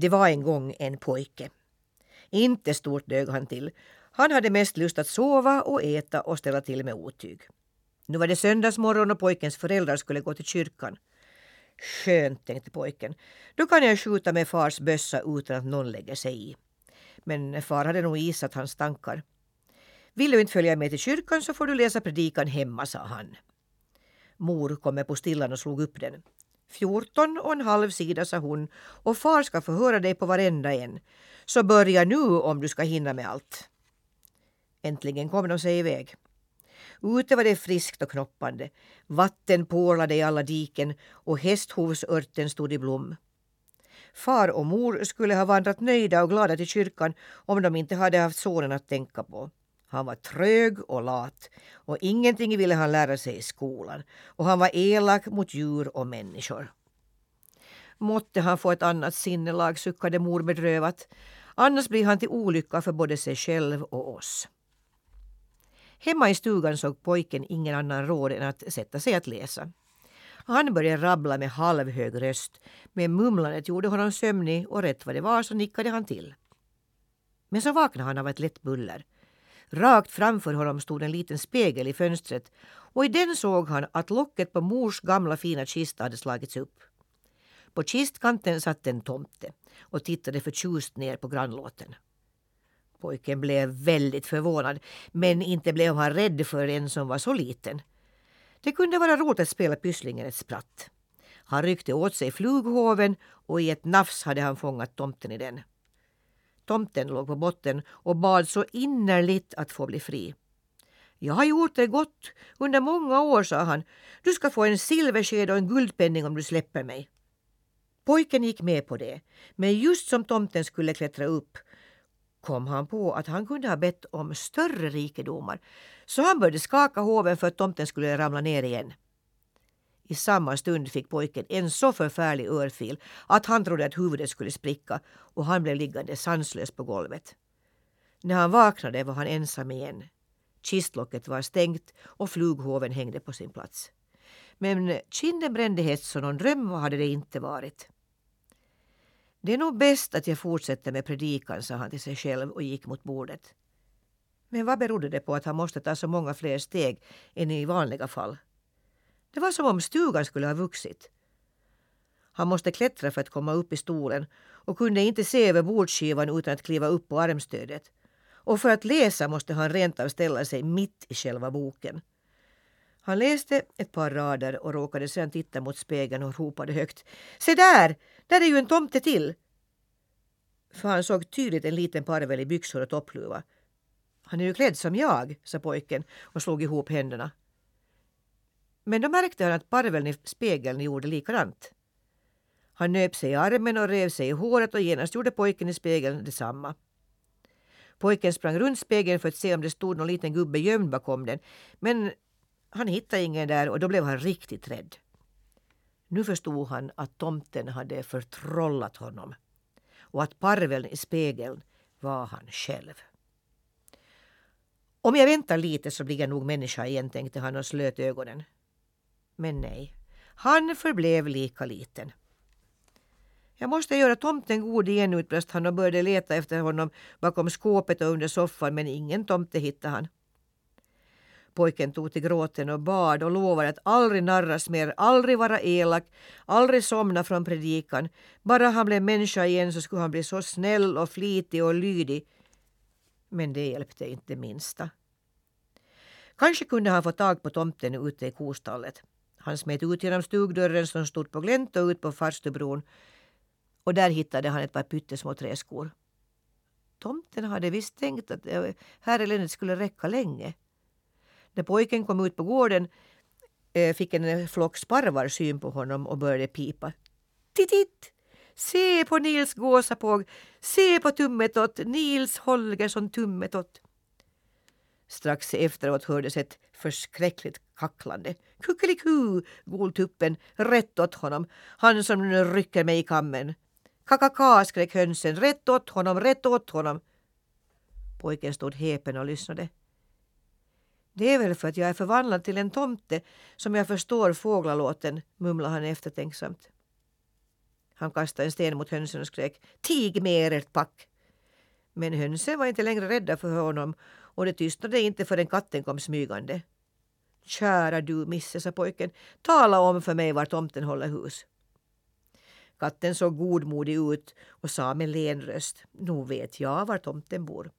Det var en gång en pojke. Inte stort dög han till. Han hade mest lust att sova och äta och ställa till med otyg. Nu var det söndagsmorgon och pojkens föräldrar skulle gå till kyrkan. Skönt, tänkte pojken. Då kan jag skjuta med fars bössa utan att någon lägger sig i. Men far hade nog isat hans tankar. Vill du inte följa med till kyrkan så får du läsa predikan hemma, sa han. Mor kom med postillan och slog upp den. 14 och en halv sida, sa hon, och far ska få höra dig på varenda en. Så börja nu om du ska hinna med allt. Äntligen kom de sig iväg. Ute var det friskt och knoppande. Vatten porlade i alla diken och hästhovsörten stod i blom. Far och mor skulle ha vandrat nöjda och glada till kyrkan om de inte hade haft sonen att tänka på. Han var trög och lat och ingenting ville han lära sig i skolan och han var elak mot djur och människor. Måtte han få ett annat sinnelag, suckade mor bedrövat. Annars blir han till olycka för både sig själv och oss. Hemma i stugan såg pojken ingen annan råd än att sätta sig att läsa. Han började rabbla med halvhög röst, men mumlandet gjorde honom sömnig och rätt vad det var så nickade han till. Men så vaknade han av ett lätt buller. Rakt framför honom stod en liten spegel i fönstret och i den såg han att locket på mors gamla fina kista hade slagits upp. På kistkanten satt en tomte och tittade förtjust ner på grannlåten. Pojken blev väldigt förvånad, men inte blev han rädd för en som var så liten. Det kunde vara roligt att spela Pysslingen ett spratt. Han ryckte åt sig flughoven och i ett nafs hade han fångat tomten i den. Tomten låg på botten och bad så innerligt att få bli fri. Jag har gjort det gott under många år, sa han. Du ska få en silversked och en guldpenning om du släpper mig. Pojken gick med på det, men just som tomten skulle klättra upp kom han på att han kunde ha bett om större rikedomar så han började skaka hoven för att tomten skulle ramla ner igen. I samma stund fick pojken en så förfärlig örfil att han trodde att huvudet skulle spricka och han blev liggande sanslös på golvet. När han vaknade var han ensam igen. Kistlocket var stängt och flughoven hängde på sin plats. Men kinden brände hett så någon dröm hade det inte varit. Det är nog bäst att jag fortsätter med predikan, sa han till sig själv och gick mot bordet. Men vad berodde det på att han måste ta så många fler steg än i vanliga fall? Det var som om stugan skulle ha vuxit. Han måste klättra för att komma upp i stolen och kunde inte se över bordskivan utan att kliva upp på armstödet. Och för att läsa måste han rent av ställa sig mitt i själva boken. Han läste ett par rader och råkade sedan titta mot spegeln och ropade högt. Se där! Där är ju en tomte till! För han såg tydligt en liten parvel i byxor och toppluva. Han är ju klädd som jag, sa pojken och slog ihop händerna. Men då märkte han att parveln i spegeln gjorde likadant. Han nöp sig i armen och rev sig i håret och genast gjorde pojken i spegeln detsamma. Pojken sprang runt spegeln för att se om det stod någon liten gubbe gömd bakom den. Men han hittade ingen där och då blev han riktigt rädd. Nu förstod han att tomten hade förtrollat honom och att parveln i spegeln var han själv. Om jag väntar lite så blir jag nog människa igen, tänkte han och slöt ögonen. Men nej, han förblev lika liten. Jag måste göra tomten god igen, utbrast han och började leta efter honom bakom skåpet och under soffan, men ingen tomte hittade han. Pojken tog till gråten och bad och lovade att aldrig narras mer, aldrig vara elak, aldrig somna från predikan. Bara han blev människa igen så skulle han bli så snäll och flitig och lydig. Men det hjälpte inte minsta. Kanske kunde han få tag på tomten ute i kostallet. Han smet ut genom stugdörren som stod på glänt och ut på farstubron och där hittade han ett par pyttesmå träskor. Tomten hade visst tänkt att eh, här skulle räcka länge. När pojken kom ut på gården eh, fick en flock sparvar syn på honom och började pipa. Titt! Se på Nils gåsapåg! Se på Tummetott! Nils Holgersson Tummetott! Strax efteråt hördes ett förskräckligt kacklande. Kuckeliku, goltuppen, rätt åt honom, han som nu rycker mig i kammen. Kakaka, skrek hönsen, rätt åt honom, rätt åt honom. Pojken stod häpen och lyssnade. Det är väl för att jag är förvandlad till en tomte som jag förstår fåglalåten, mumlade han eftertänksamt. Han kastade en sten mot hönsen och skrek ”Tig med er ert pack!” Men hönsen var inte längre rädda för honom och det tystnade inte förrän katten kom smygande. Kära du, Misse, sa pojken, tala om för mig var tomten håller hus. Katten såg godmodig ut och sa med len röst, nog vet jag var tomten bor.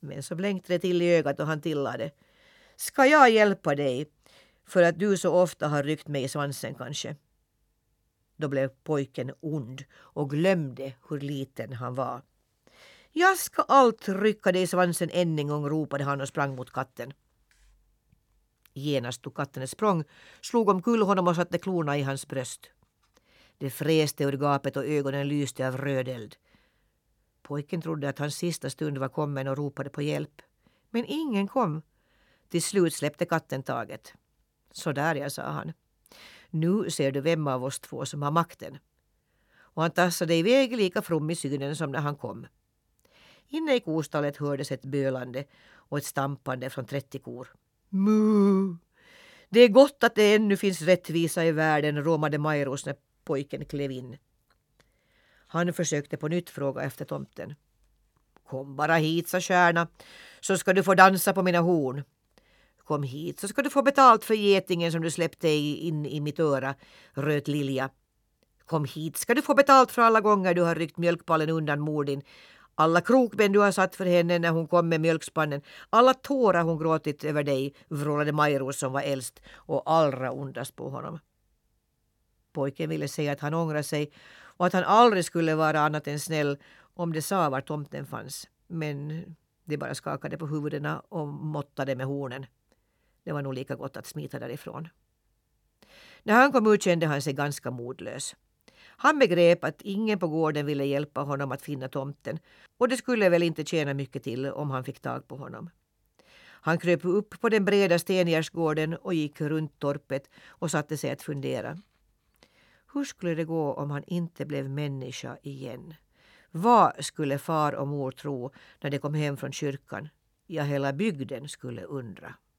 Men så blänkte det till i ögat och han tillade, ska jag hjälpa dig för att du så ofta har ryckt mig i svansen kanske? Då blev pojken ond och glömde hur liten han var. Jag ska allt rycka dig i svansen än en gång, ropade han och sprang mot katten. Genast tog katten ett språng, slog omkull honom och satte klorna i hans bröst. Det fräste ur gapet och ögonen lyste av röd eld. Pojken trodde att hans sista stund var kommen och ropade på hjälp. Men ingen kom. Till slut släppte katten taget. Så där ja, sa han. Nu ser du vem av oss två som har makten. Och han tassade iväg lika from i synen som när han kom. Inne i kostallet hördes ett bölande och ett stampande från trettio kor. Mu! Det är gott att det ännu finns rättvisa i världen, råmade Majros när pojken klev in. Han försökte på nytt fråga efter tomten. Kom bara hit, sa Stjärna, så ska du få dansa på mina horn. Kom hit så ska du få betalt för getingen som du släppte in i mitt öra, röt Lilja. Kom hit ska du få betalt för alla gånger du har ryckt mjölkpallen undan mor din. Alla krokben du har satt för henne när hon kom med mjölkspannen. Alla tårar hon gråtit över dig, vrålade Majros som var äldst och allra ondast på honom. Pojken ville säga att han ångrade sig och att han aldrig skulle vara annat än snäll om det sa var tomten fanns. Men de bara skakade på huvudena och måttade med hornen. Det var nog lika gott att smita därifrån. När han kom ut kände han sig ganska modlös. Han begrep att ingen på gården ville hjälpa honom att finna tomten och det skulle väl inte tjäna mycket till om han fick tag på honom. Han kröp upp på den breda stengärdsgården och gick runt torpet och satte sig att fundera. Hur skulle det gå om han inte blev människa igen? Vad skulle far och mor tro när de kom hem från kyrkan? Ja, hela bygden skulle undra.